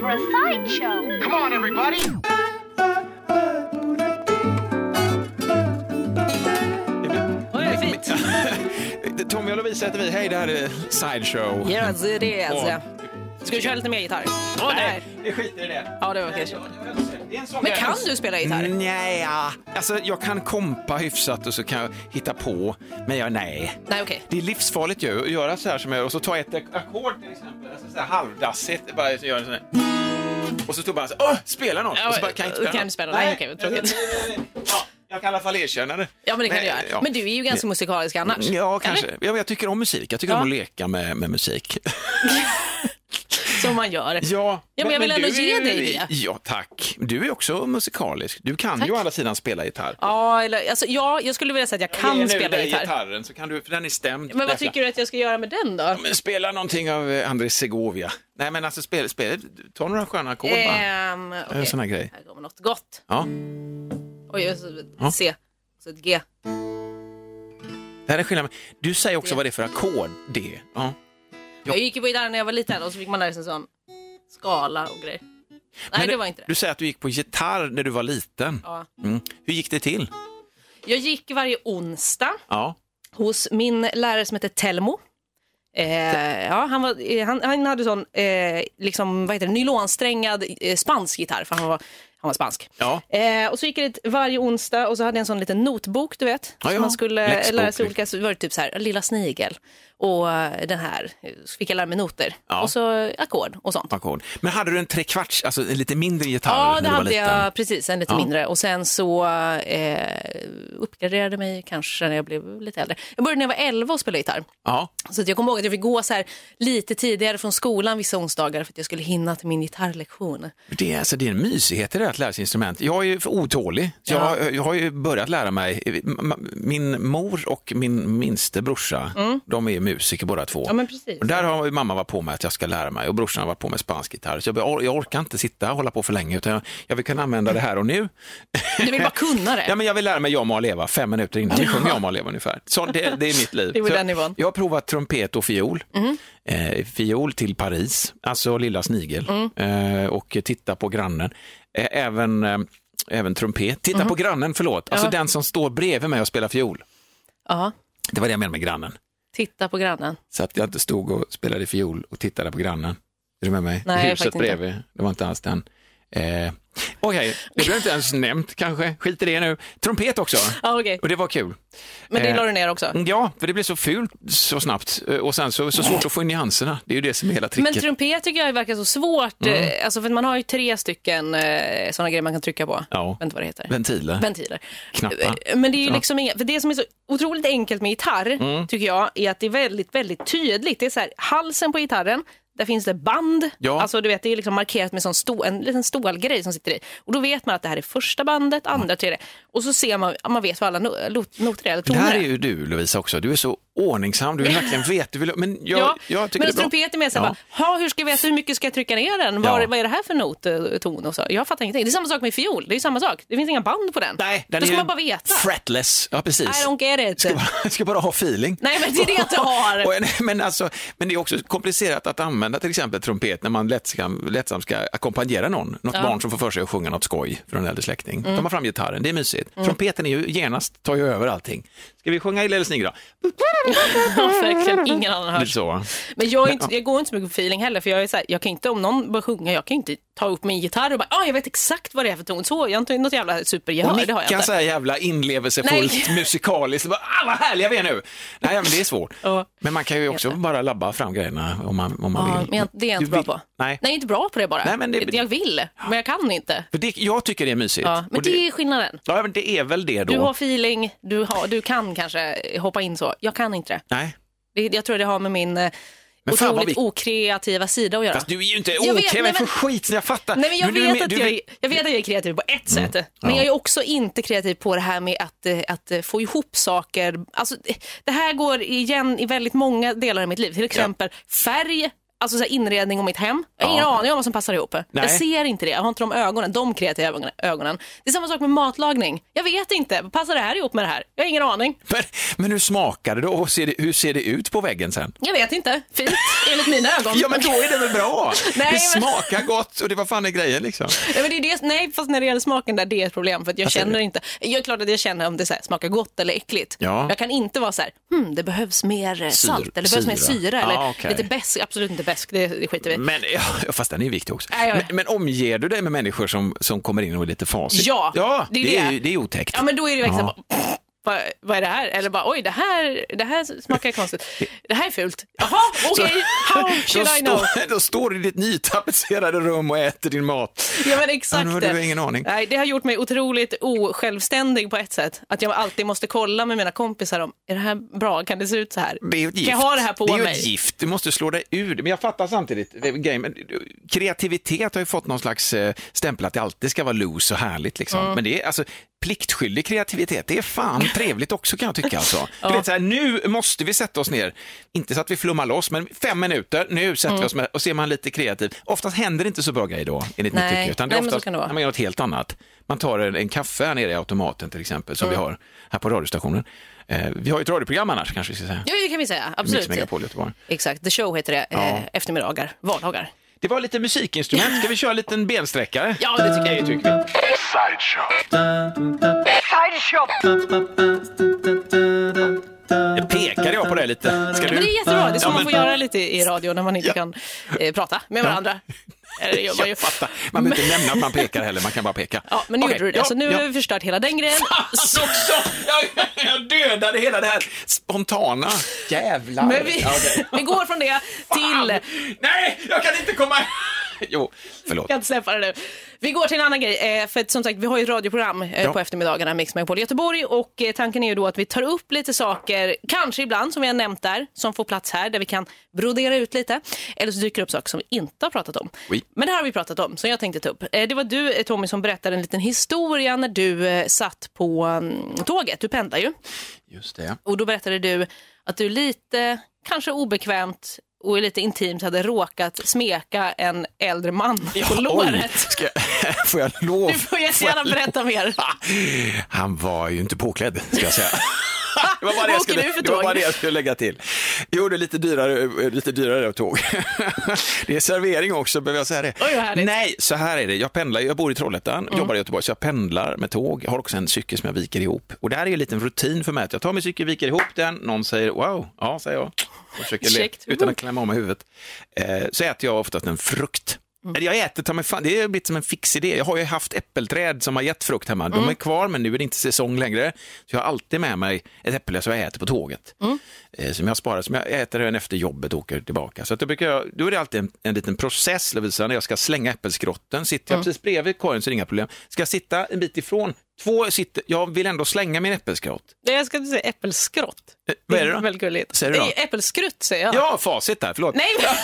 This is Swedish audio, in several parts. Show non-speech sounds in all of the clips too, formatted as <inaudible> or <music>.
for a sideshow. Come on, everybody! <laughs> Tommy och Lovisa heter vi. Hej, det här är Sideshow. Yes, it is. Och- Ska du köra lite mer gitarr? Åh, Nej. vi skiter i det. Ja, det var okej. Sån Men kan du spela gitarr? Nej, ja. alltså jag kan kompa hyfsat och så kan jag hitta på, men jag nej. Nej, okej. Det är livsfarligt ju att göra så här som jag och så ta ett ackord till exempel, alltså så här halvdassigt, bara så gör en sån här. Och så står bara så åh, spela något! Ja, och så bara, kan jag inte spela kan spela? Nej, okej, vad tråkigt. Ja, jag kan i alla fall erkänna det. Ja, men det kan du göra. ja. Men du är ju ganska musikalisk annars. Ja, kanske. Eller? Ja, jag tycker om musik. Jag tycker Ja. om att leka med, med musik. <laughs> <laughs> Som man gör. Ja, Ja, men jag vill ändå du ge dig det. Ja, tack. Du är också musikalisk. Du kan ju å andra sidan spela gitarr. Ja, eller, alltså, ja, jag skulle vilja säga att jag kan nu spela gitarr. gitarren så kan du, för den är stämd. Men vad Nästa. tycker du att jag ska göra med den då? Men spela någonting av eh, Andres Segovia. Nej, men alltså spela, spela, ta några sköna ackord bara. Ehm, En okej. sån här grej. Här kommer något gott. Ja. Oj, jag så, Ja. C. Så ett G. Det här är skillnaden. Du säger också Det. vad det är för ackord. D. Ja. Jag gick ju på gitarr när jag var liten och så fick man lära sig sån skala och grejer. Nej, Men det var inte det. Du säger att du gick på gitarr när du var liten. Ja. Mm. Hur gick det till? Jag gick varje onsdag Ja. hos min lärare som heter Telmo. Eh, ja, han, var, eh, han, han hade sån eh, liksom, vad heter det, nylonsträngad eh, spansk gitarr, för han var, han var spansk. Ja. Eh, och så gick det dit varje onsdag och så hade jag en sån liten notbok, du vet. Ja, så ja. man skulle Läxbok. lära sig olika, så var det typ så här, Lilla snigel och den här, så fick jag lära mig noter. Ja. Och så ackord och sånt. ackord. Men hade du en trekvarts, alltså en lite mindre gitarr Ja, det hade jag precis, en lite Ja. mindre. Och sen så eh, uppgraderade mig kanske när jag blev lite äldre. Jag började när jag var 11 och spela gitarr. Ja. Så jag kommer ihåg att jag fick gå så här lite tidigare från skolan vissa onsdagar för att jag skulle hinna till min gitarrlektion. Det är, alltså, det är en mysighet i det att lära sig instrument. Jag är ju för otålig. Så Ja. Jag, jag har ju börjat lära mig. Min mor och min minste brorsa, de är musiker båda två. Mm. Ja, men precis. Och där har mamma varit på mig att jag ska lära mig och brorsan har varit på med spansk gitarr. Så jag, jag, jag orkar inte sitta och hålla på för länge utan jag, jag vill kunna använda det här och nu. Du vill bara kunna det. <laughs> Ja, men jag vill lära mig Jag må leva fem minuter innan vi sjunger Jag må leva ungefär. Så det, det är mitt liv. Det är den nivån. Jag har provat trumpet och fiol. Mhm. Eh, fiol till Paris, alltså Lilla Snigel. Mm. Eh, och titta på grannen. Eh, även, eh, även trumpet. Titta på grannen, förlåt. Alltså. Ja. den som står bredvid mig och spelar fiol. Ja, Det var det jag menade med grannen. Titta på grannen. Så att jag inte stod och spelade fiol och tittade på grannen. Är du med mig? Nej, huset faktiskt inte. bredvid. Det var inte alls den. Eh, Okej, det blev inte ens nämnt kanske. Skit i det nu. Trumpet också. Ja, okej. Och det var kul. Men det Eh, la du ner också. Ja, för det blev så fult så snabbt eh, och sen så, så svårt att få in nyanserna. Det är ju det som är hela Men tricket. trumpet tycker jag verkar så svårt. Mm. eh, Alltså för man har ju tre stycken eh, sådana grejer man kan trycka på. Ja. Inte vad det heter. Ventiler. Ventiler. Knappar. Men det är ju. Mm. liksom inga, för det som är så otroligt enkelt med gitarr tycker jag är att det är väldigt, väldigt tydligt. Det är så här, halsen på gitarren, där finns det band. Ja. Alltså du vet, det är liksom markerat med sån stå, en liten stålgrej som sitter i. Och då vet man att det här är första bandet, andra, tredje. Och så ser man, man vet vad alla no- noter är, eller Det toner här är är. ju du Lovisa också. Du är så ordningsam. Du vill verkligen <laughs> vet. Du vill, men jag, ja, jag tycker men det är bra. mer så här, Ja. bara, "Ha, hur ska jag veta hur mycket ska jag trycka ner den? Var, Ja. Vad är det här för not, eh, ton? Och så. Jag fattar ingenting. Det är samma sak med fiol. Det är samma sak. Det finns inga band på den. Nej, den Då ska man bara veta. Fretless. Ja, precis. I don't get it. Ska bara, <laughs> ska bara ha feeling. Nej, men det är det jag inte <laughs> har. Och en- men, alltså, men det är också komplicerat att använda till exempel trumpet när man lätt ska, lättsamt ska ackompanjera någon. Något barn som får för sig att sjunga något skoj för en äldre släkting. Mm. Man fram gitarren, det är mysigt. Trumpeten är ju genast, tar ju över allting. Ska vi sjunga Lille Snigel då? Verkligen. Ingen annan hörs. Men jag, inte, jag går inte så mycket på feeling heller, för jag är så här, jag kan inte, om någon börjar sjunga, jag kan inte ta upp min gitarr och bara, ah, jag vet exakt vad det är för ton. Så, jag har inte något jävla supergehör, Och det har jag nicka inte. så här jävla inlevelsefullt <laughs> musikaliskt. Bara, ah, vad härliga vi är nu. Nej, men det är svårt. Ja. Men man kan ju också bara labba fram grejerna om man, om man Ja, vill. men det är jag Du inte bra vill- på. Nej. Nej, inte bra på det bara. Nej, men det- Jag vill, men jag kan inte. För det, jag tycker det är mysigt. Ja, men Och det är skillnaden. Ja, men det är väl det då. Du har feeling, du, har, du kan kanske hoppa in så. Jag kan inte det. Nej, det jag tror det har med min eh, Men otroligt vi- okreativa sida att göra. fast du är ju inte men för skit, jag fattar. Nej, men jag, du, vet du, att du, jag, är- jag vet att jag är kreativ på ett sätt, men Ja. jag är också inte kreativ på det här med att, eh, att eh, få ihop saker. Alltså, det här går igen i väldigt många delar av mitt liv. Till exempel färg alltså så här inredning och mitt hem. Jag har ingen Ja. aning om vad som passar ihop. Nej. Jag ser inte det. Jag har inte de ögonen, de kreativa ögonen-. Det är samma sak med matlagning. Jag vet inte. Passar det här ihop med det här? Jag har ingen aning. Men, men hur smakar det då? Och ser det, hur ser det ut på väggen sen? Jag vet inte. Fint, enligt mina ögon. <laughs> Ja, men då är det väl bra? <laughs> Nej, det men- smakar gott och det var fan är grejen liksom. Nej, men det är det, nej, fast när det gäller smaken där, det är ett problem. För jag säger känner du? inte. Jag är klart att jag känner om det så här, smakar gott eller äckligt. Ja. Jag kan inte vara så här, hmm, det behövs mer eh, Syr- salt, eller det behövs mer syra. syra, eller Ja, okej. lite besk. Absolut inte besk, det, det skiter vi. Men, ja, fast den är viktig också. Nej, jag- Men, men omger du dig med människor som, som kommer in och är lite facit? Ja, ja det är det, är, det. är otäckt. Ja, men då är det verkligen Ja. Vad, vad är det här? Eller bara, oj, det här, det här smakar konstigt. Det här är fult. Jaha, <laughs> okej, how då, should I know? <laughs> då står du i ditt nytapetserade rum och äter din mat. Ja, men exakt. nu har du ingen aning. Nej, det har gjort mig otroligt osjälvständig på ett sätt. Att jag alltid måste kolla med mina kompisar om, är det här bra? Kan det se ut så här? Det är ett gift. Kan jag ha det här på det är mig? ett gift, du måste slå dig ur. Men jag fattar samtidigt, men kreativitet har ju fått någon slags eh, stämpel att det alltid ska vara loose och härligt. Liksom. Mm. Men det är alltså pliktskyldig kreativitet, det är fan <laughs> trevligt också kan jag tycka. Alltså. Du vet, så här, nu måste vi sätta oss ner, inte så att vi flummar loss, men fem minuter, nu sätter Mm. vi oss med och ser man lite kreativ. Oftast händer det inte så bra grejer då, enligt mitt tycke, utan det är oftast det när man gör något helt annat. Man tar en, en kaffe här nere i automaten till exempel, som Mm. vi har här på radiostationen. Eh, vi har ju ett radioprogram annars kanske vi ska säga. Ja, det kan vi säga. Mix Absolut. Megapol Göteborg. Exakt, The Show heter det. Ja. Eh, eftermiddagar, vardagar. Det var lite musikinstrument. Ska vi köra en liten bensträckare? Ja, det tycker jag. Det tycker vi. Det pekade jag på det lite. Ska Men det är jättebra, det är så Ja, man men- får göra lite i radio när man inte Ja. kan eh, prata med varandra. Ju. Jag fattar. Man behöver inte nämna att man pekar heller, man kan bara peka. Ja, men nu Okej, gjorde du det, ja, så nu ja. har vi förstört hela den grejen. Alltså också! Jag, jag dödade hela det här spontana. Jävlar. Men vi, okej. vi går från det Fan! till... Nej, jag kan inte komma... <laughs> Jo, förlåt. Jag kan släppa det nu. Vi går till en annan grej, eh, för att, som sagt vi har ju ett radioprogram eh, Ja. på eftermiddagarna, Mix Megapol Göteborg och eh, tanken är ju då att vi tar upp lite saker, kanske ibland som vi har nämnt där, som får plats här, där vi kan brodera ut lite. Eller så dyker det upp saker som vi inte har pratat om. Oui. Men det här har vi pratat om, som jag tänkte ta upp. Det var du Tommy som berättade en liten historia när du satt på mm, tåget, du pendlar ju. Just det. Och då berättade du att du lite, kanske obekvämt och lite intimt hade råkat smeka en äldre man på Oj, låret. ska jag, <laughs> får jag lov? Du får jättegärna berätta mer. <laughs> Han var ju inte påklädd, ska jag säga. <laughs> Det var bara det jag skulle, det var bara det jag skulle lägga till. Jo, det är lite dyrare, lite dyrare tåg. <laughs> Det är servering också, behöver jag säga det? Oj. Mm. Nej, så här är det. Jag pendlar, jag bor i Trollhättan, jobbar i Göteborg, så jag pendlar med tåg. Jag har också en cykel som jag viker ihop. Och det här är en liten rutin för mig, att jag tar min cykel, viker ihop den, någon säger wow, ja, säger jag. Och försöker le, utan att klämma mig huvudet. Eh, så äter jag oftast en frukt. Mm. Jag äter ta mig fan, det har blivit som en fix idé. Jag har ju haft äppelträd som har gett frukt hemma. Mm. De är kvar, men nu är det inte säsong längre. Så jag har alltid med mig ett äpple som jag äter på tåget. Mm. Eh, Som jag sparar, som jag äter även efter jobbet och åker tillbaka. Så att då, brukar jag, då är det alltid en, en liten process, Lovisa, när jag ska slänga äppelskrotten. Sitter Mm. jag precis bredvid korgen så är det inga problem. Ska jag sitta en bit ifrån, två sitter, jag vill ändå slänga min äppelskrott. Nej, Jag ska inte säga äppelskrott. Eh, vad är det då? Väldigt gulligt. Säger du då? Äppelskrutt säger jag. Ja, facit där, förlåt. Nej, men... <laughs>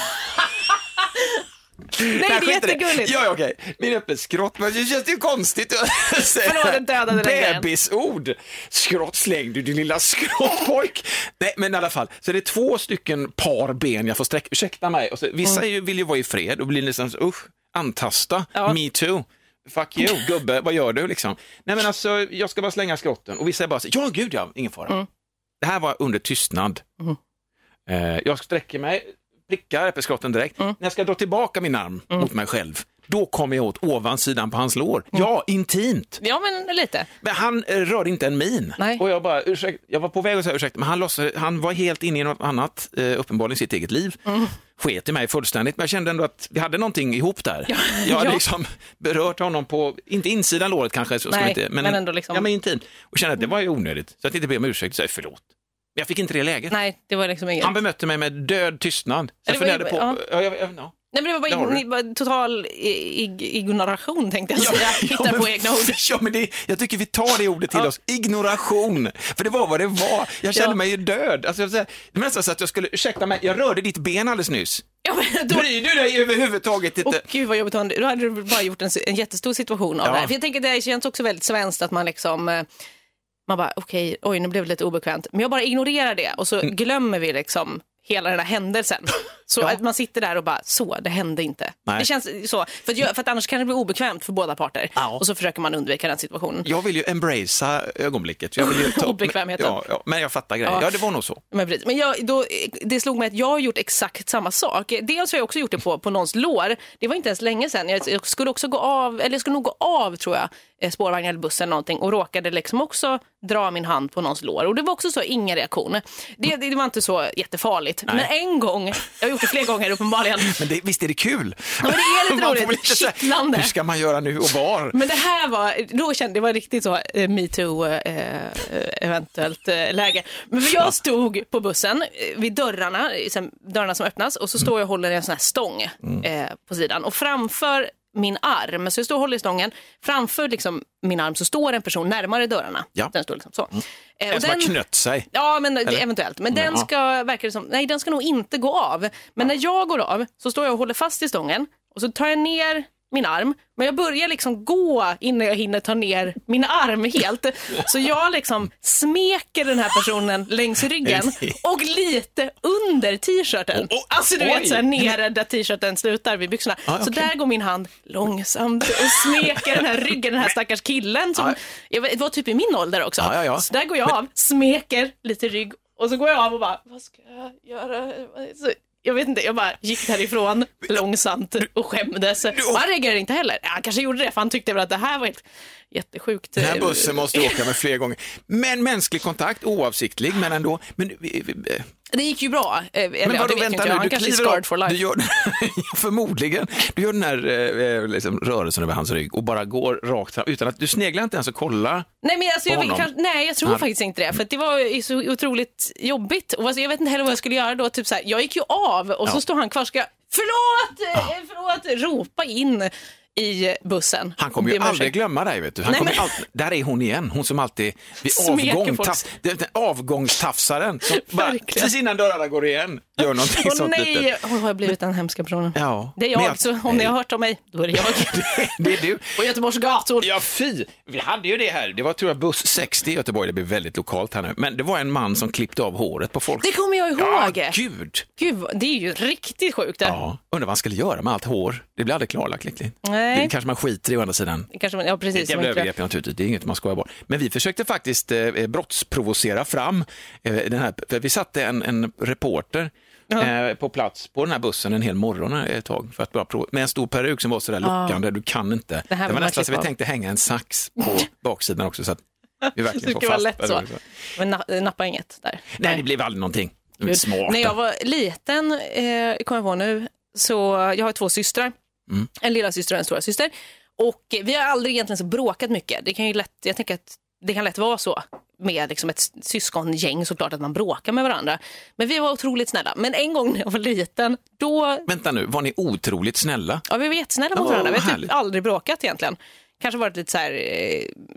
Nej, det är jättegulligt. Ja, okej. Min äppelskrott, men det känns ju konstigt <laughs> att säga. Bebisord. Skrott, släng du din lilla skrottpojk. Nej, men i alla fall, så det är två stycken par ben jag får sträcka. Ursäkta mig. Och så, vissa är ju, vill ju vara i fred och blir nästan så, usch, antasta, Ja. me too. Fuck you, gubbe, vad gör du liksom? Nej men alltså, jag ska bara slänga skrotten och vissa är bara så, ja gud ja, ingen fara. Mm. Det här var under tystnad. Eh, jag sträcker mig, prickar äppelskrotten direkt. Mm. När jag ska dra tillbaka min arm mot mig själv, då kommer jag åt ovansidan på hans lår. Mm. Ja, intimt. Ja, men lite. Men han eh, rörde inte en min. Nej. Och jag bara, ursäkta, jag var på väg att säga ursäkta, men han, låtsade, han var helt inne i något annat, eh, uppenbarligen sitt eget liv. Mm. Sket i mig fullständigt, men jag kände ändå att vi hade någonting ihop där. Jag hade <laughs> Ja. liksom berört honom på, inte insidan låret kanske, så Nej, inte, men ändå liksom- ja, men intimt. Och kände att det var ju onödigt, så att jag inte ber om ursäkt, så jag förlåt. Men jag fick inte det läget. Nej, det var liksom inget. Han bemötte mig med död tystnad. Så jag Det var ju- funderade på, ja. ja. jag, jag, ja. Nej, men det var bara, in, bara total ignoration tänkte jag säga. Hitta men- på egna ord. <laughs> Ja, men det, jag tycker vi tar det ordet till Ja. oss. Ignoration. För det var vad det var. Jag kände Ja. mig ju död. Alltså, jag det var nästan så att jag skulle, ursäkta mig, jag rörde ditt ben alldeles nyss. Ja, men då, Bryr du dig överhuvudtaget inte? Åh gud vad jobbigt, då hade du bara gjort en, en jättestor situation av Ja. det här. För jag tänker det känns också väldigt svenskt att man liksom, eh, man bara okej, oj nu blev det lite obekvämt. Men jag bara ignorerar det och så Mm. glömmer vi liksom hela den här händelsen. Så Ja. att man sitter där och bara, så, det hände inte. Nej. Det känns så, för att, jag, för annars kan det bli obekvämt för båda parter. Ja. Och så försöker man undvika den situationen. Jag vill ju embracea ögonblicket. Jag vill ju ta <laughs> Obekvämheten. Ja, ja, men jag fattar grejen. Ja. Det var nog så. Men, precis. men jag, då, det slog mig att jag har gjort exakt samma sak. Dels har jag också gjort det på, på någons lår. Det var inte ens länge sedan. Jag, skulle också gå av, eller jag skulle nog gå av tror jag, spårvagn eller bussen eller någonting och råkade liksom också dra min hand på någons lår. Och det var också så, ingen reaktion. Det, det, det var inte så jättefarligt. Men en gång, jag har gjort det fler gånger uppenbarligen, <laughs> Men det, visst är det kul? Ja, men det är lite <laughs> roligt. lite Kittlande. Hur ska man göra nu och var? Men det här var, då kände det var riktigt så eh, metoo eh, eventuellt eh, läge. Men jag stod på bussen eh, vid dörrarna, eh, dörrarna som öppnas och så står jag och håller en sån här stång Mm. eh, på sidan och framför min arm, så jag står och håller i stången, framför liksom min arm så står en person närmare dörrarna. Ja. Den står liksom så. Eh, En som har knött sig. Ja, men Eller? eventuellt. Men den Ja. ska, verkar det som, nej den ska nog inte gå av. Men när jag går av så står jag och håller fast i stången och så tar jag ner min arm. Men jag börjar liksom gå innan jag hinner ta ner min arm helt. Så jag liksom smeker den här personen längs ryggen och lite under t-shirten. Oh, oh, Alltså du oj. vet så här nere där t-shirten slutar vid byxorna. Ah, Så där går min hand långsamt och smeker den här ryggen, den här stackars killen som jag vet, var typ i min ålder också. Ja, ja. Så där går jag av, smeker lite rygg och så går jag av och bara, vad ska jag göra? Jag vet inte, jag bara gick därifrån långsamt och skämdes. Och han reagerade inte heller. Ja, han kanske gjorde det för han tyckte väl att det här var helt jättesjukt. Den här bussen måste du åka med fler gånger. Men mänsklig kontakt, oavsiktlig, men ändå. Men, vi- vi- Det gick ju bra. Eh, Eller, men ja, vadå, vet vänta nu, du kliver upp, du gör, <laughs> förmodligen, du gör den här eh, liksom, rörelsen över hans rygg och bara går rakt fram utan att du sneglar inte ens och kollar. Nej, men alltså, på jag, honom. kanske, nej, jag tror Han- faktiskt inte det. För det var så otroligt jobbigt. Och alltså, jag vet inte heller vad jag skulle göra då. Typ så här, jag gick ju av och så Ja. står han kvar. Ska jag, förlåt, eh, förlåt, ropa in i bussen. Han kommer ju aldrig glömma dig. Vet du. Han Nej, men- alltid, där är hon igen, hon som alltid <laughs> vid avgång, taf, avgångstafsaren som <laughs> bara, precis innan dörrarna går igen gör någonting Åh sånt nej, litet. Har jag blivit den hemska personen? Ja, Det är men jag, så om ni har hört om mig, då är det jag. <laughs> Det är du. På Göteborgs gator. Ja, fy! Vi hade ju det här. Det var tror jag buss 60 i Göteborg. Det blir väldigt lokalt här nu. Men det var en man som klippte av håret på folk. Det kommer jag ihåg. Ja, gud! Gud, det är ju riktigt sjukt. Det. Ja, undrar vad han skulle göra med allt hår. Det blir aldrig klarlagt riktigt. Nej. Det kanske man skiter i å andra sidan. Kanske, man- ja, Det är precis. ett jävla övergrepp naturligtvis, det är inget man skojar bort. Men vi försökte faktiskt eh, brottsprovocera fram eh, den här, för vi satte en, en reporter eh, på plats på den här bussen en hel morgon eh, ett tag för att bara prova, med en stor peruk som var sådär lockande, du kan inte. Det Det, var nästan så vi tänkte hänga en sax på <laughs> baksidan också så att vi verkligen Det får fast. lätt så. Men na- nappa inget där. Nej, det blev aldrig någonting. Smarta. När jag var liten, eh, kom jag på nu, så jag har två systrar. Mm. En lilla syster och en stora syster. Och vi har aldrig egentligen så bråkat mycket. Det kan ju lätt, jag tänker att det kan lätt vara så med liksom ett syskongäng såklart att man bråkar med varandra. Men vi var otroligt snälla. Men en gång när jag var liten, då Vänta nu, var ni otroligt snälla? Ja, vi var jättesnälla mot varandra. Vi har typ aldrig bråkat egentligen. Kanske varit lite så här,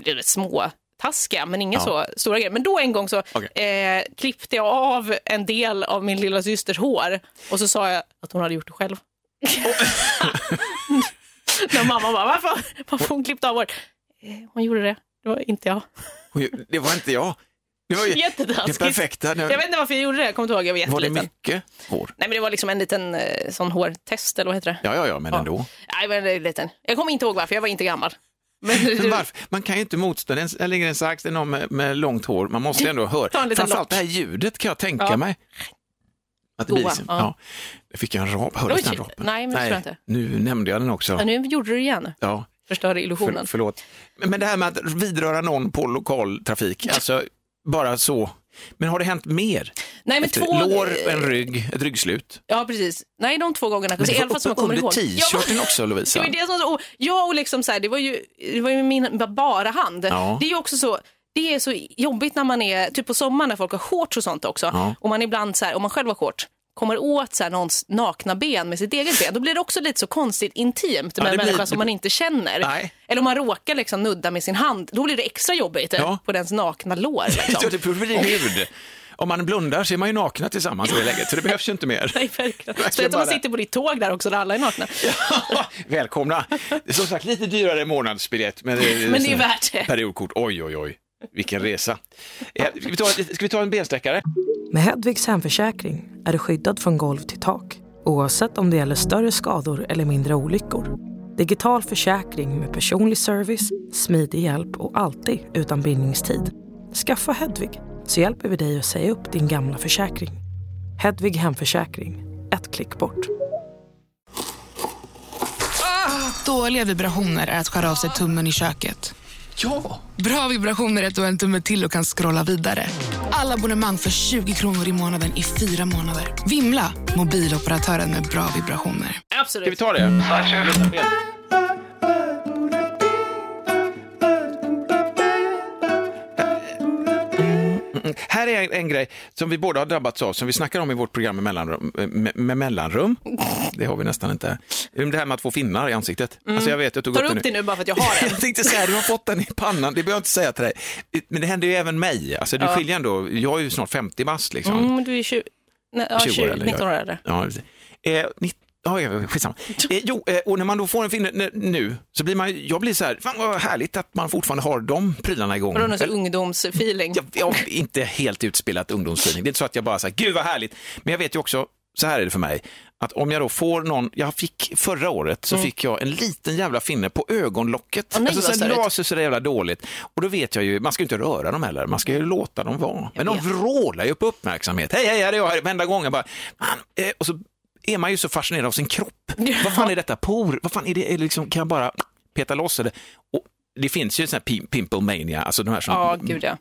eh, små taskiga, men inga Ja. så stora grejer. Men då en gång så Okej. eh, klippte jag av en del av min lilla systers hår och så sa jag att hon hade gjort det själv. <laughs> När mamma bara, varför, varför hon klippte av håret? Eh, hon gjorde det, det var inte jag. Det var inte jag. Det var ju det perfekta. Jag vet inte varför jag gjorde det, jag kommer inte ihåg, jag var Var det mycket hår? Nej men det var liksom en liten eh, sån hårtest, eller vad heter det? Ja, ja, ja, men Ja. ändå. Nej, men det liten. Jag kommer inte ihåg varför, jag var inte gammal. Men, <laughs> Men varför? Man kan ju inte motstå den. Jag lägger en sax, det är någon med, med långt hår. Man måste <laughs> ändå höra. Framförallt lock. det här ljudet kan jag tänka Ja. mig. Att det blir liksom, ja. ja. Jag fick jag en rap. Hördes den rapen? Nej, men jag inte. Nu nämnde jag den också. Ja, nu gjorde du det igen. Ja, Förstörde för, illusionen. förlåt. Men, det här med att vidröra någon på lokaltrafik, alltså bara så. Men har det hänt mer? Nej, men Efter två... Lår, en rygg, ett ryggslut. Ja, precis. Nej, de två gångerna. Men det var som jag uppe kommer under. Ja, t-shirten också det Lovisa. var ju det som, och jag och liksom så här, det var ju, det var ju min bara hand. Ja. Det är ju också så, det är så jobbigt när man är, typ på sommaren när folk har shorts och sånt också. Ja. Och man ibland så här, om man själv har shorts, kommer åt så här, någons nakna ben med sitt eget ben, då blir det också lite så konstigt intimt med det en blir- människa som man inte känner. Nej. Eller om man råkar liksom nudda med sin hand, då blir det extra jobbigt Ja. på dens nakna lår. Liksom. <laughs> Ja, det blir hud. Om man blundar så är man ju nakna tillsammans i det läget, så det behövs ju inte mer. <laughs> Nej, verkligen. Speciellt om man sitter på ditt tåg där också, där alla är nakna. <laughs> Välkomna! Det är som sagt lite dyrare månadsbiljett. Men det, Men det är värt det. Periodkort, oj oj oj. Vilken resa. Eh, Ska vi ta, ska vi ta en bensträckare? Med Hedvigs hemförsäkring är du skyddad från golv till tak oavsett om det gäller större skador eller mindre olyckor. Digital försäkring med personlig service, smidig hjälp och alltid utan bindningstid. Skaffa Hedvig så hjälper vi dig att säga upp din gamla försäkring. Hedvig Hemförsäkring, ett klick bort. Dåliga vibrationer är att skära av sig tummen i köket. Ja! Bra vibrationer är att du har en tumme till och kan scrolla vidare. Alla abonnemang för 20 kronor i månaden i fyra månader. Vimla! Mobiloperatören med bra vibrationer. Absolut. Ska vi ta det? Mm, Här är en, en grej som vi båda har drabbats av, som vi snackar om i vårt program med mellanrum. Med, med mellanrum. <laughs> Det har vi nästan inte. Det här med att få finnar i ansiktet. Alltså jag vet, jag tog Tar upp du upp det nu bara för att jag har <laughs> en? Jag tänkte säga, du har fått den i pannan, det behöver jag inte säga till dig. Men det händer ju även mig. Alltså det Ja. skiljer ändå, jag är ju snart 50 bast liksom. Mm, du är 20, nej, ja, 20 20 eller 19 år. Ja, precis. eh, nitt- Ja, ja, skitsamma. Eh, jo, eh, och när man då får en finne nu, så blir man, jag blir så här, fan vad härligt att man fortfarande har de prylarna igång. Vadå, någon sån ungdomsfeeling? jag, jag har inte helt utspelat ungdomsfeeling. Det är inte så att jag bara säger, gud vad härligt. Men jag vet ju också, så här är det för mig, att om jag då får någon, jag fick förra året så fick jag en liten jävla finne på ögonlocket. Mm. Åh, nej, alltså sen la sig så jävla dåligt. Och då vet jag ju, man ska ju inte röra dem heller, man ska ju låta dem vara. Men de vrålar ju upp uppmärksamhet. Hej, hej, här är jag, här. varenda gång jag bara, man, eh, och så är man ju så fascinerad av sin kropp. <laughs> Vad fan är detta por? Vad fan är det? Liksom, kan jag bara peta loss det? Och det finns ju sån här pim- pimple mania, alltså de här som Ja, gud, ja.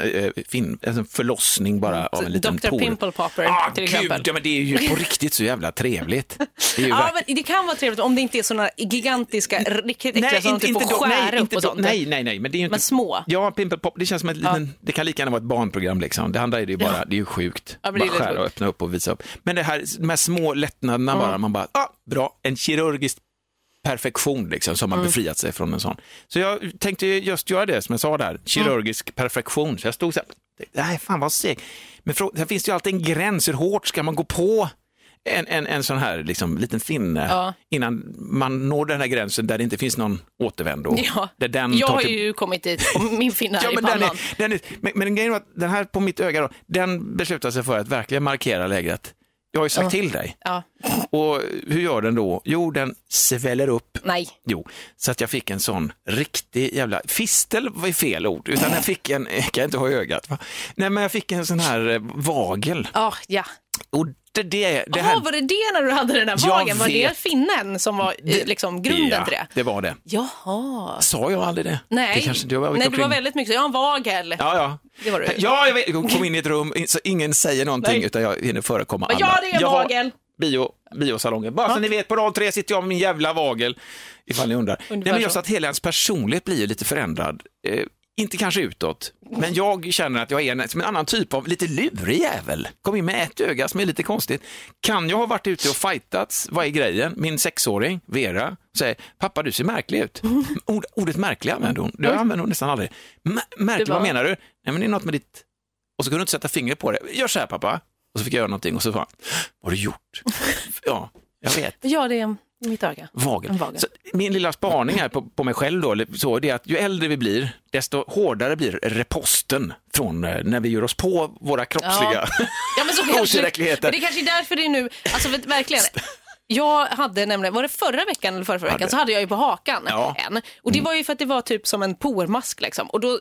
eh, fin, en förlossning bara av en liten Dr. por. Pimple Popper Ah, till gud, exempel. ja, men det är ju på riktigt så jävla trevligt. Det <laughs> Ja, men det kan vara trevligt om det inte är såna gigantiska, riktigt äckliga som typ får då- skära nej, upp inte och sånt. Nej, nej, nej, men det är ju inte... Men små. Ja, Pimple Pop, det känns som ett liten, det kan lika gärna vara ett barnprogram liksom. Det andra är det ju bara, det är ju sjukt. Ja, bara skära och öppna upp och visa upp. Men det här, de här små lättnaderna bara, man bara, ah, bra, en kirurgisk perfektion liksom, har man Mm. befriat sig från en sån. Så jag tänkte just göra det som jag sa där, kirurgisk perfektion. Så jag stod så här, nej fan vad seg. Men här finns det ju alltid en gräns, hur hårt ska man gå på en, en, en sån här liksom, liten finne Ja. innan man når den här gränsen där det inte finns någon återvändo. Ja. Där den Jag har till- ju kommit dit och min finne Ja, i men, den pannan. är, den är, men, men grejen var att den här på mitt öga, då, den beslutade sig för att verkligen markera läget. Jag har ju sagt till dig. Ja. Och hur gör den då? Jo, den sväller upp. Nej. Jo, så att jag fick en sån riktig jävla, fistel var fel ord, utan jag fick en, jag kan inte ha i ögat, va? Nej men jag fick en sån här eh, vagel. Ja, ja. Och det, det, det Jaha, var det det när du hade den där vagen? Var det finnen som var eh, liksom grunden ja, till det? det var det. Jaha. Sa jag aldrig det? Nej, det kanske, det var, Nej du var väldigt mycket så, jag har en vagel. Ja, ja. Det var du. Ja, jag vet. Jag kom in i ett rum, så ingen säger någonting, Nej. utan jag hinner förekomma Ja, alla. det är en Jag har vagel. Bio, biosalongen. Bara så ni vet, på rad tre sitter jag med min jävla vagel, ifall ni undrar. Nej, Ungefär men just att hela ens personlighet blir lite förändrad. Eh, inte kanske utåt, men jag känner att jag är en, som en annan typ av lite lurig jävel. Kom in med ett öga som är lite konstigt. Kan jag ha varit ute och fightats? Vad är grejen? Min sexåring, Vera, säger pappa du ser märklig ut. <laughs> Ord, ordet märklig använder hon. Det använder hon nästan aldrig. M- märklig, var- vad menar du? Nej men det är något med ditt... Och så kunde du inte sätta fingret på det. Gör så här pappa. Och så fick jag göra någonting och så sa han, vad har du gjort? <laughs> ja, jag vet. Ja, det är mitt öga. Vagel. Vagel. Så min lilla spaning här på, på mig själv då, så, det är att ju äldre vi blir, desto hårdare blir reposten från eh, när vi gör oss på våra kroppsliga Ja, men så kanske, otillräckligheter. men det kanske är därför det är nu, alltså verkligen. Jag hade nämligen, var det förra veckan eller förra, förra veckan, så hade jag ju på hakan Ja. en. Och det var ju för att det var typ som en pormask liksom. Och då,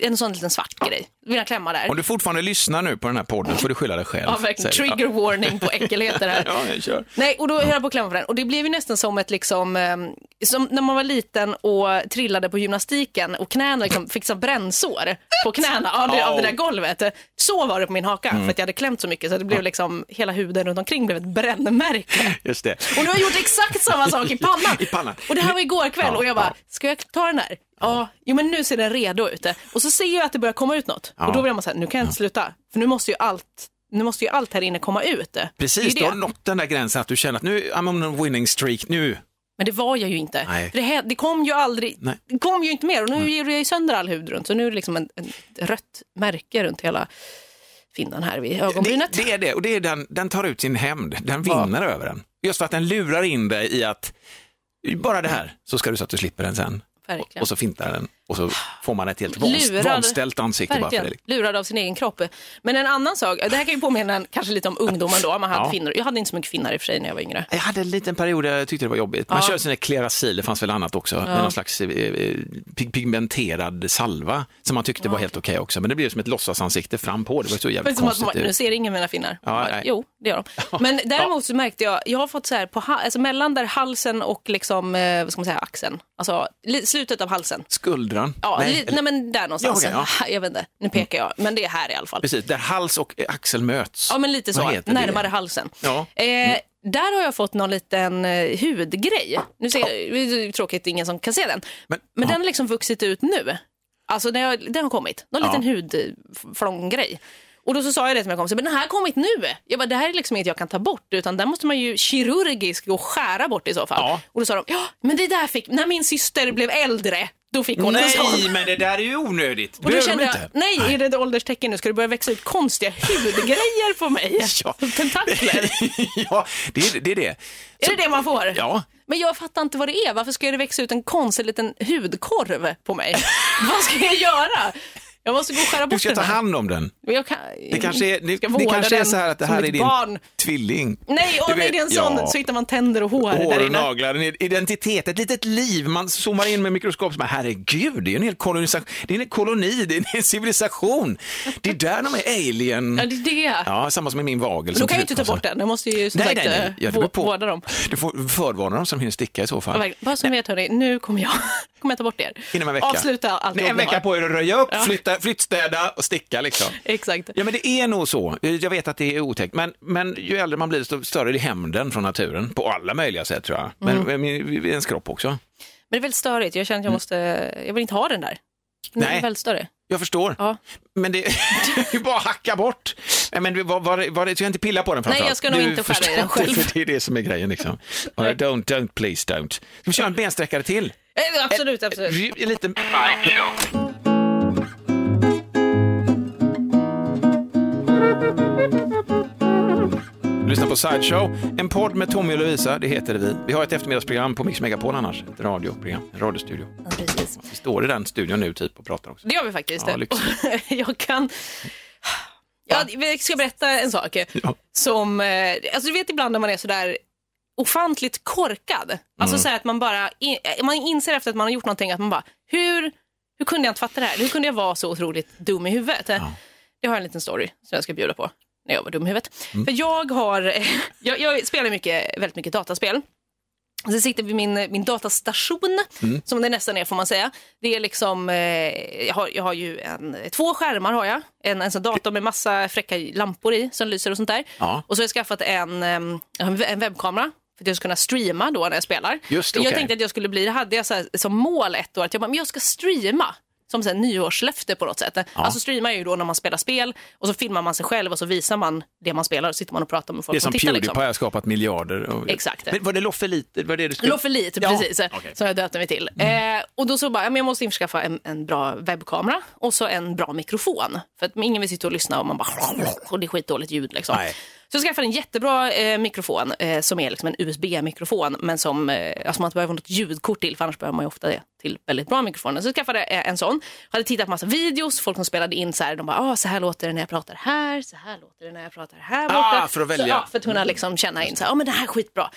en sån liten svart grej. Jag klämma där. Om du fortfarande lyssnar nu på den här podden får du skylla dig själv. Ja, verkligen. Trigger warning på äckelheter här. <laughs> Ja, jag kör. Nej, och då höll jag på att klämma på den. Och det blev ju nästan som ett liksom, eh, som när man var liten och trillade på gymnastiken och knäna liksom fick så bränsår på knäna av det, av det där golvet. Så var det på min haka, Mm. för att jag hade klämt så mycket så det blev liksom, hela huden runt omkring blev ett brännmärke. Just det. Och du har gjort exakt samma sak i pannan. <laughs> I pannan. Och det här var igår kväll Ja, och jag bara, ja. ska jag ta den här? Ja, jo men nu ser den redo ut. Och så ser jag att det börjar komma ut något. Ja. Och då blir man så här, nu kan jag inte sluta. För nu måste ju allt, nu måste ju allt här inne komma ut. Precis, Det du är har det. nått den där gränsen att du känner att nu, I'm on a winning streak, nu. Men det var jag ju inte. Nej. För det, det kom ju aldrig, Nej. det kom ju inte mer och nu gjorde jag ju sönder all hud runt. Så nu är det liksom en, en rött märke runt hela finnan här vid ögonbrynet. Det, det är det, och det är den, den tar ut sin hämnd, den vinner över den. Just för att den lurar in dig i att bara det här så ska du så att du slipper den sen. Verkligen. Och så fintar den. Och så får man ett helt Lurad. vanställt ansikte bara för det. liksom. Lurad av sin egen kropp. Men en annan sak, det här kan ju påminna kanske lite om ungdomen då. Man hade Ja. finnar. Jag hade inte så mycket finnar i och för sig när jag var yngre. Jag hade en liten period där jag tyckte det var jobbigt. Man Ja. körde sina Klerasil, det fanns väl annat också, med någon slags eh, eh, pig- pigmenterad salva som man tyckte var helt okej också. Men det blev som ett låtsasansikte fram på, det var så jävligt som att konstigt. man, nu ser ingen mina finnar. Ja, Bara, jo, det gör de. <laughs> Men däremot så märkte jag, jag har fått så här på alltså mellan där halsen och liksom, eh, vad ska man säga, axeln. Alltså slutet av halsen. Skuldran? Ja, Nej, eller- nej men där någonstans. Ja, okej, <laughs> Jag vet inte, nu pekar jag, men det är här i alla fall. Precis, där hals och axel möts. Ja, men lite så. Heter det? Närmare halsen. Ja. Eh, där har jag fått någon liten eh, hudgrej. Nu ser, det är tråkigt, ingen som kan se den. Men- Men, ja. den har liksom vuxit ut nu. Alltså den har, den har kommit. Någon Ja. liten hudflånggrej. Och då så sa jag det till mina kompisar, men den här har kommit nu. Jag bara, det här är liksom inget jag kan ta bort, utan den måste man ju kirurgiskt gå och skära bort i så fall. Ja. Och då sa de, ja, men det där fick, när min syster blev äldre, då fick hon en sån. Nej, men det där är ju onödigt. Och då kände de jag, inte. nej, är det ett ålderstecken nu? Ska det börja växa ut konstiga hudgrejer på mig? <laughs> Ja. Tentakler. <laughs> ja, det är det. Är det. Är det det man får? Ja. Men jag fattar inte vad det är. Varför ska det växa ut en konstig liten hudkorv på mig? <laughs> vad ska jag göra? Jag måste gå och skära Du bort ska den ta här. hand om den. Jag kan, Det kanske är, det, ska det kanske är så här att det här är din barn. tvilling. Nej, åh, Du nej, det är en sån. ja. Så hittar man tänder och hår, Hår där och inne. naglar, en identitet, ett litet liv. Man zoomar in med mikroskop och bara, herregud, det är en hel kolonisation, det är en koloni, det är en civilisation. Det är där de är alien. Ja, det är det. Ja, samma som i min vagel. Då kan jag ju inte ta bort den. Jag måste ju som Nej, sagt nej, nej. Ja, vårda dem. Du får förvarna dem som hinner sticka i så fall. Bara som vet, hörni, nu kommer jag, kommer jag ta bort er. Inom en vecka. Avsluta allt Nej, en vecka på er att röja upp, flytta, flyttstäda och sticka liksom. Exakt. Ja, men det är nog så. Jag vet att det är otäckt, men, men ju äldre man blir, desto större är hämnden från naturen. På alla möjliga sätt, tror jag. Men Mm. ens kropp också. Men det är väldigt störigt. Jag känner att jag måste, jag vill inte ha den där. Den Nej. är väldigt större. Jag förstår. Ja. Men det <laughs> är bara att hacka bort. Nej, Men var, var, var, ska inte pilla på den framförallt. jag ska nog Du inte skära i den inte, <laughs> själv. För det är det som är grejen liksom. Don't, don't, please don't. Ska vi köra en bensträckare till? Eh, Absolut, absolut. En liten... Lyssna på Sideshow, en podd med Tommy och Lovisa, det heter det vi. Vi har ett eftermiddagsprogram på Mix Megapol annars, ett radioprogram, en radiostudio. Ja, precis. Vi står i den studion nu typ och pratar också. Det gör vi faktiskt. Ja, <laughs> jag kan... Ja, jag ska berätta en sak. Ja. Som, eh, alltså du vet ibland när man är sådär ofantligt korkad. Alltså så här att man bara, in, man inser efter att man har gjort någonting att man bara, hur, hur kunde jag inte fatta det här? Hur kunde jag vara så otroligt dum i huvudet? Jag har en liten story som jag ska bjuda på när jag var dum i huvudet. För jag har, <laughs> jag, jag spelar mycket, väldigt mycket dataspel. Så sitter vi vid min, min datastation, som det nästan är får man säga. Det är liksom, eh, jag, har, jag har ju en, två skärmar har jag. En, en sån dator med massa fräcka lampor i som lyser och sånt där. Ja. Och så har jag skaffat en, en webbkamera för att jag ska kunna streama då när jag spelar. Just, Jag okej. tänkte att jag skulle bli, hade jag så här, som mål ett år, att jag, bara, men jag ska streama. Som så här nyårslöfte på något sätt. Alltså streamar jag ju då när man spelar spel och så filmar man sig själv och så visar man det man spelar och sitter man och pratar med folk Det är som som tittar. Pewdiepie Liksom. har skapat miljarder. Och... Exakt. Men var det Loffelite? Var det du skulle... Loffelit, Ja, precis, okej. Mm. som jag döpte mig till. Eh, och då så bara, ja, men jag måste införskaffa en, en bra webbkamera och så en bra mikrofon. För att ingen vill sitta och lyssna och man bara, och det är skitdåligt ljud liksom. Nej. Så jag skaffade en jättebra eh, mikrofon eh, som är liksom en USB-mikrofon men som eh, alltså man inte behöver något ljudkort till för annars behöver man ju ofta det till väldigt bra mikrofoner. Så jag skaffade eh, en sån. Hade tittat på massa videos, folk som spelade in så här, de bara, ah, så här låter det när jag pratar här, så här låter det när jag pratar här borta. Ah, för att välja. Så, ja, för att kunna liksom känna in så här, ja men det här är skitbra.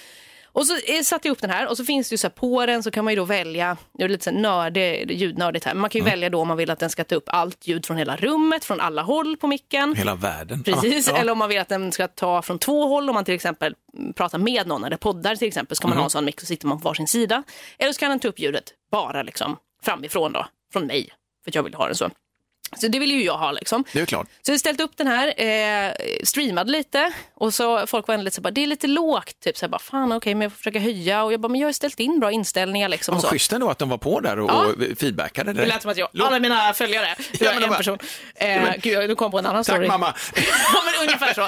Och så eh, satte jag upp den här och så finns det ju så här på den så kan man ju då välja, det är lite så här nördig, ljudnördigt här, men man kan ju Mm. välja då om man vill att den ska ta upp allt ljud från hela rummet, från alla håll på micken. Hela världen. Precis, Ja, ja. eller om man vill att den ska ta från två håll, om man till exempel mm, pratar med någon eller poddar till exempel, ska man Mhm. ha en sån mick så sitter man på varsin sida. Eller så kan den ta upp ljudet bara liksom framifrån då, från mig, för att jag vill ha den så. Så det vill ju jag ha liksom. Det är klart. Så jag ställt upp den här, eh, streamade lite och så folk var ändå lite så bara, det är lite lågt, typ så här bara, fan okej, men jag får försöka höja och jag bara, men jag har ställt in bra inställningar liksom. Vad så. schysst ändå att de var på där och, Ja. och feedbackade Det direkt. lät som att jag, Låt- alla mina följare, <laughs> det Ja, var men en bara- person. Eh, gud, jag- nu kom på en annan Tack story. mamma. <laughs> ja, men ungefär så.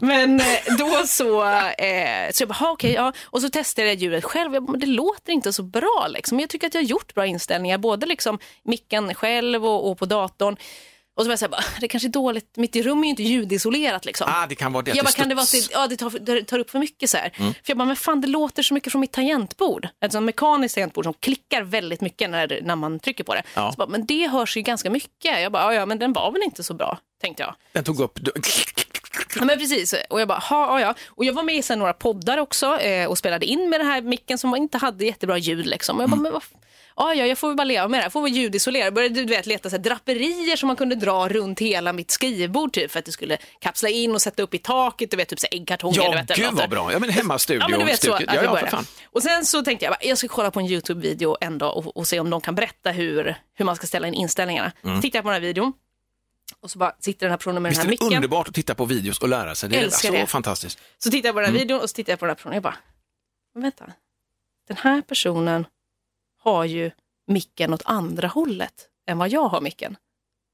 Men eh, då så, eh, så jag bara, "Ha, okej, ja. Och så testade jag ljudet själv. Jag bara, men det låter inte så bra liksom. Jag tycker att jag har gjort bra inställningar, både liksom micken själv och, och på datorn. Och så var jag så här, bara, det kanske är dåligt, mitt rum är ju inte ljudisolerat liksom. Ah, det kan vara det. Jag bara, kan det vara att det, ja, det, tar, det tar upp för mycket så här. Mm. För jag bara, men fan det låter så mycket från mitt tangentbord. Ett sånt mekaniskt tangentbord som klickar väldigt mycket när, när man trycker på det. Ja. Så bara, men det hörs ju ganska mycket. Jag bara, ja, men den var väl inte så bra, tänkte jag. Den tog upp... Ja, men precis. Och jag bara, ha, ja, ja. Och jag var med i några poddar också eh, och spelade in med den här micken som inte hade jättebra ljud. Liksom. Och jag bara, men vad f- Ja, ja, jag får bara leva med det här. Får väl ljudisolera. Jag började du vet, leta så här, draperier som man kunde dra runt hela mitt skrivbord typ, för att det skulle kapsla in och sätta upp i taket. Du vet, typ så här, äggkartonger. Ja, du vet, gud vad bra. Ja, men hemmastudio. Ja, men du vet så. studio. Att ja, jag ja, för började. fan. Och sen så tänkte jag, jag ska kolla på en YouTube-video en dag och, och se om de kan berätta hur, hur man ska ställa in inställningarna. Mm. Tittar jag på den här videon och så bara sitter den här personen med Visst den är här det micken. underbart att titta på videos och lära sig? Det är Älskar så det. fantastiskt. Så tittar jag på den här Mm. videon och så tittar jag på den här personen och jag bara, men vänta, den här personen har ju micken åt andra hållet än vad jag har micken.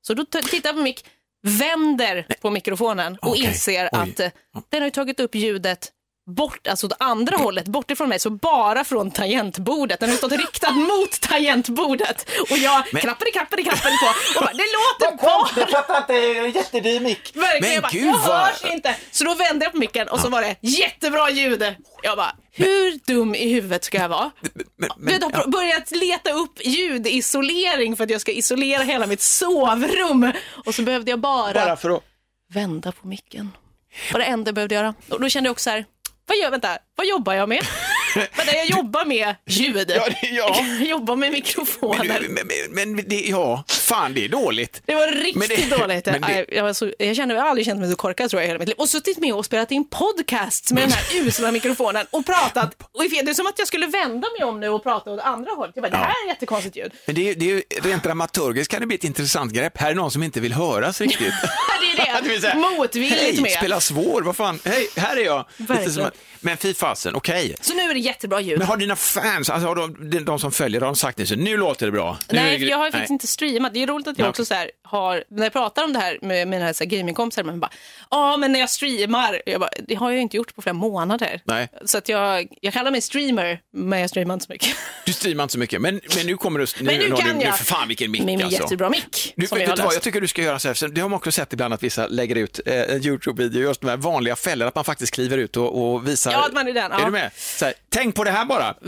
Så då tittar jag på mick, vänder på mikrofonen och Okej. inser Oj. att eh, den har tagit upp ljudet bort, alltså åt andra hållet, bort ifrån mig, så bara från tangentbordet. Den har stått riktad <gasps> mot tangentbordet och jag Men- klappade, klappade, klappade på och bara, det låter bara fattar inte, det är en jättedyr mick. Verkligen, Men jag bara, gud jag vad... hörs inte. Så då vände jag på micken och så var det jättebra ljud. Jag bara, hur dum i huvudet ska jag vara? Men, Men, men, jag har börjat leta upp ljudisolering för att jag ska isolera hela mitt sovrum. Och så behövde jag bara, bara för att... vända på micken. Var det enda jag behövde göra. Och då kände jag också så här, vad gör, vänta, vad jobbar jag med? Vänta, jag jobbar med ljud. Ja, det- ja. <laughs> Jag jobbar med mikrofoner. Men, men, men det, ja, fan det är dåligt. Det var riktigt Men det- dåligt. men det- jag, var så, jag, kände, jag har aldrig känt mig så korkad tror jag hela mitt liv. Och suttit med och spelat in podcasts med den här usla mikrofonen och pratat. <laughs> Och det är som att jag skulle vända mig om nu och prata åt andra hållet. Jag bara, det här är jättekonstigt ljud. Men det det är ju rent dramaturgiskt kan det bli ett intressant grepp. Här är någon som inte vill höras riktigt. <laughs> det är Det det. säga, Motvilligt Hej, med. spela svår, vad fan. Hej, här är jag. Verkligen. men fy fasen, okej. Så nu är det jättebra ljud. Men har dina fans, alltså har de, de, de som följer, har de sagt det så nu låter det bra? Nu Nej, det jag har faktiskt Nej. inte streamat. Det är roligt att jag också så här har, när jag pratar om det här med mina så här gamingkompisar, men bara, ja men när jag streamar, jag bara, det har jag inte gjort på flera månader. Nej. Så att jag, jag kallar mig streamer, men jag streamar inte så mycket. <laughs> Du streamar inte så mycket, men, men nu kommer du... Nu, Men nu kan du, jag. För fan vilken mick min alltså. jättebra mick. Du, som vet jag har vad, jag tycker du ska göra så här, det har man också sett ibland att vissa lägger ut eh, en YouTube-video, just de här vanliga fällor, att man faktiskt kliver ut och, och visar. Ja, att man är den, Är ja. du med? Så här, tänk på det här bara, <laughs>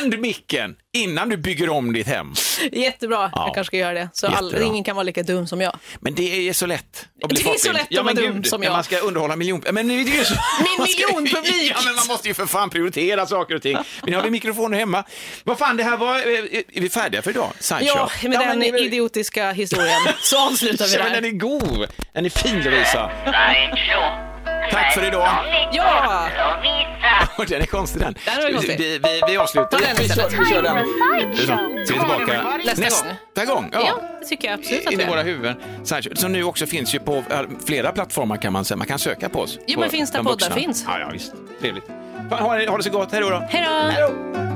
vänd micken innan du bygger om ditt hem. Jättebra, Ja. jag kanske ska göra det. Så all, ingen kan vara lika dum som jag. Men det är så lätt att bli Det är så lätt att ja, vara dum gud, som jag. man ska underhålla miljon... Men det är ju så... Min <laughs> miljonpublik. <laughs> Ja, men man måste ju för fan prioritera saker och ting. Men nu har vi mikrofoner hemma. Vad fan, det här var... eh, Är vi färdiga för idag? Sideshow? Ja, med den men idiotiska historien så avslutar vi Ja, men den där. är god. Den är fin, Lovisa. Tack för idag. Ja! <laughs> Den är konstig den. Den var konstig. Vi, vi, vi avslutar. Ta den vi, kör, vi kör den. Så, så är vi tillbaka Nästa gång. Nästa gång. Ja. Ja, det tycker jag absolut att In i våra är. huvuden. Som nu också finns ju på eh, flera plattformar kan man säga. Man kan söka på oss. Jo, på men finns där poddar vuxna. finns. Ja, ja, visst. Trevligt. Ha, det- ha det så gott. Hej då. då. Hej då!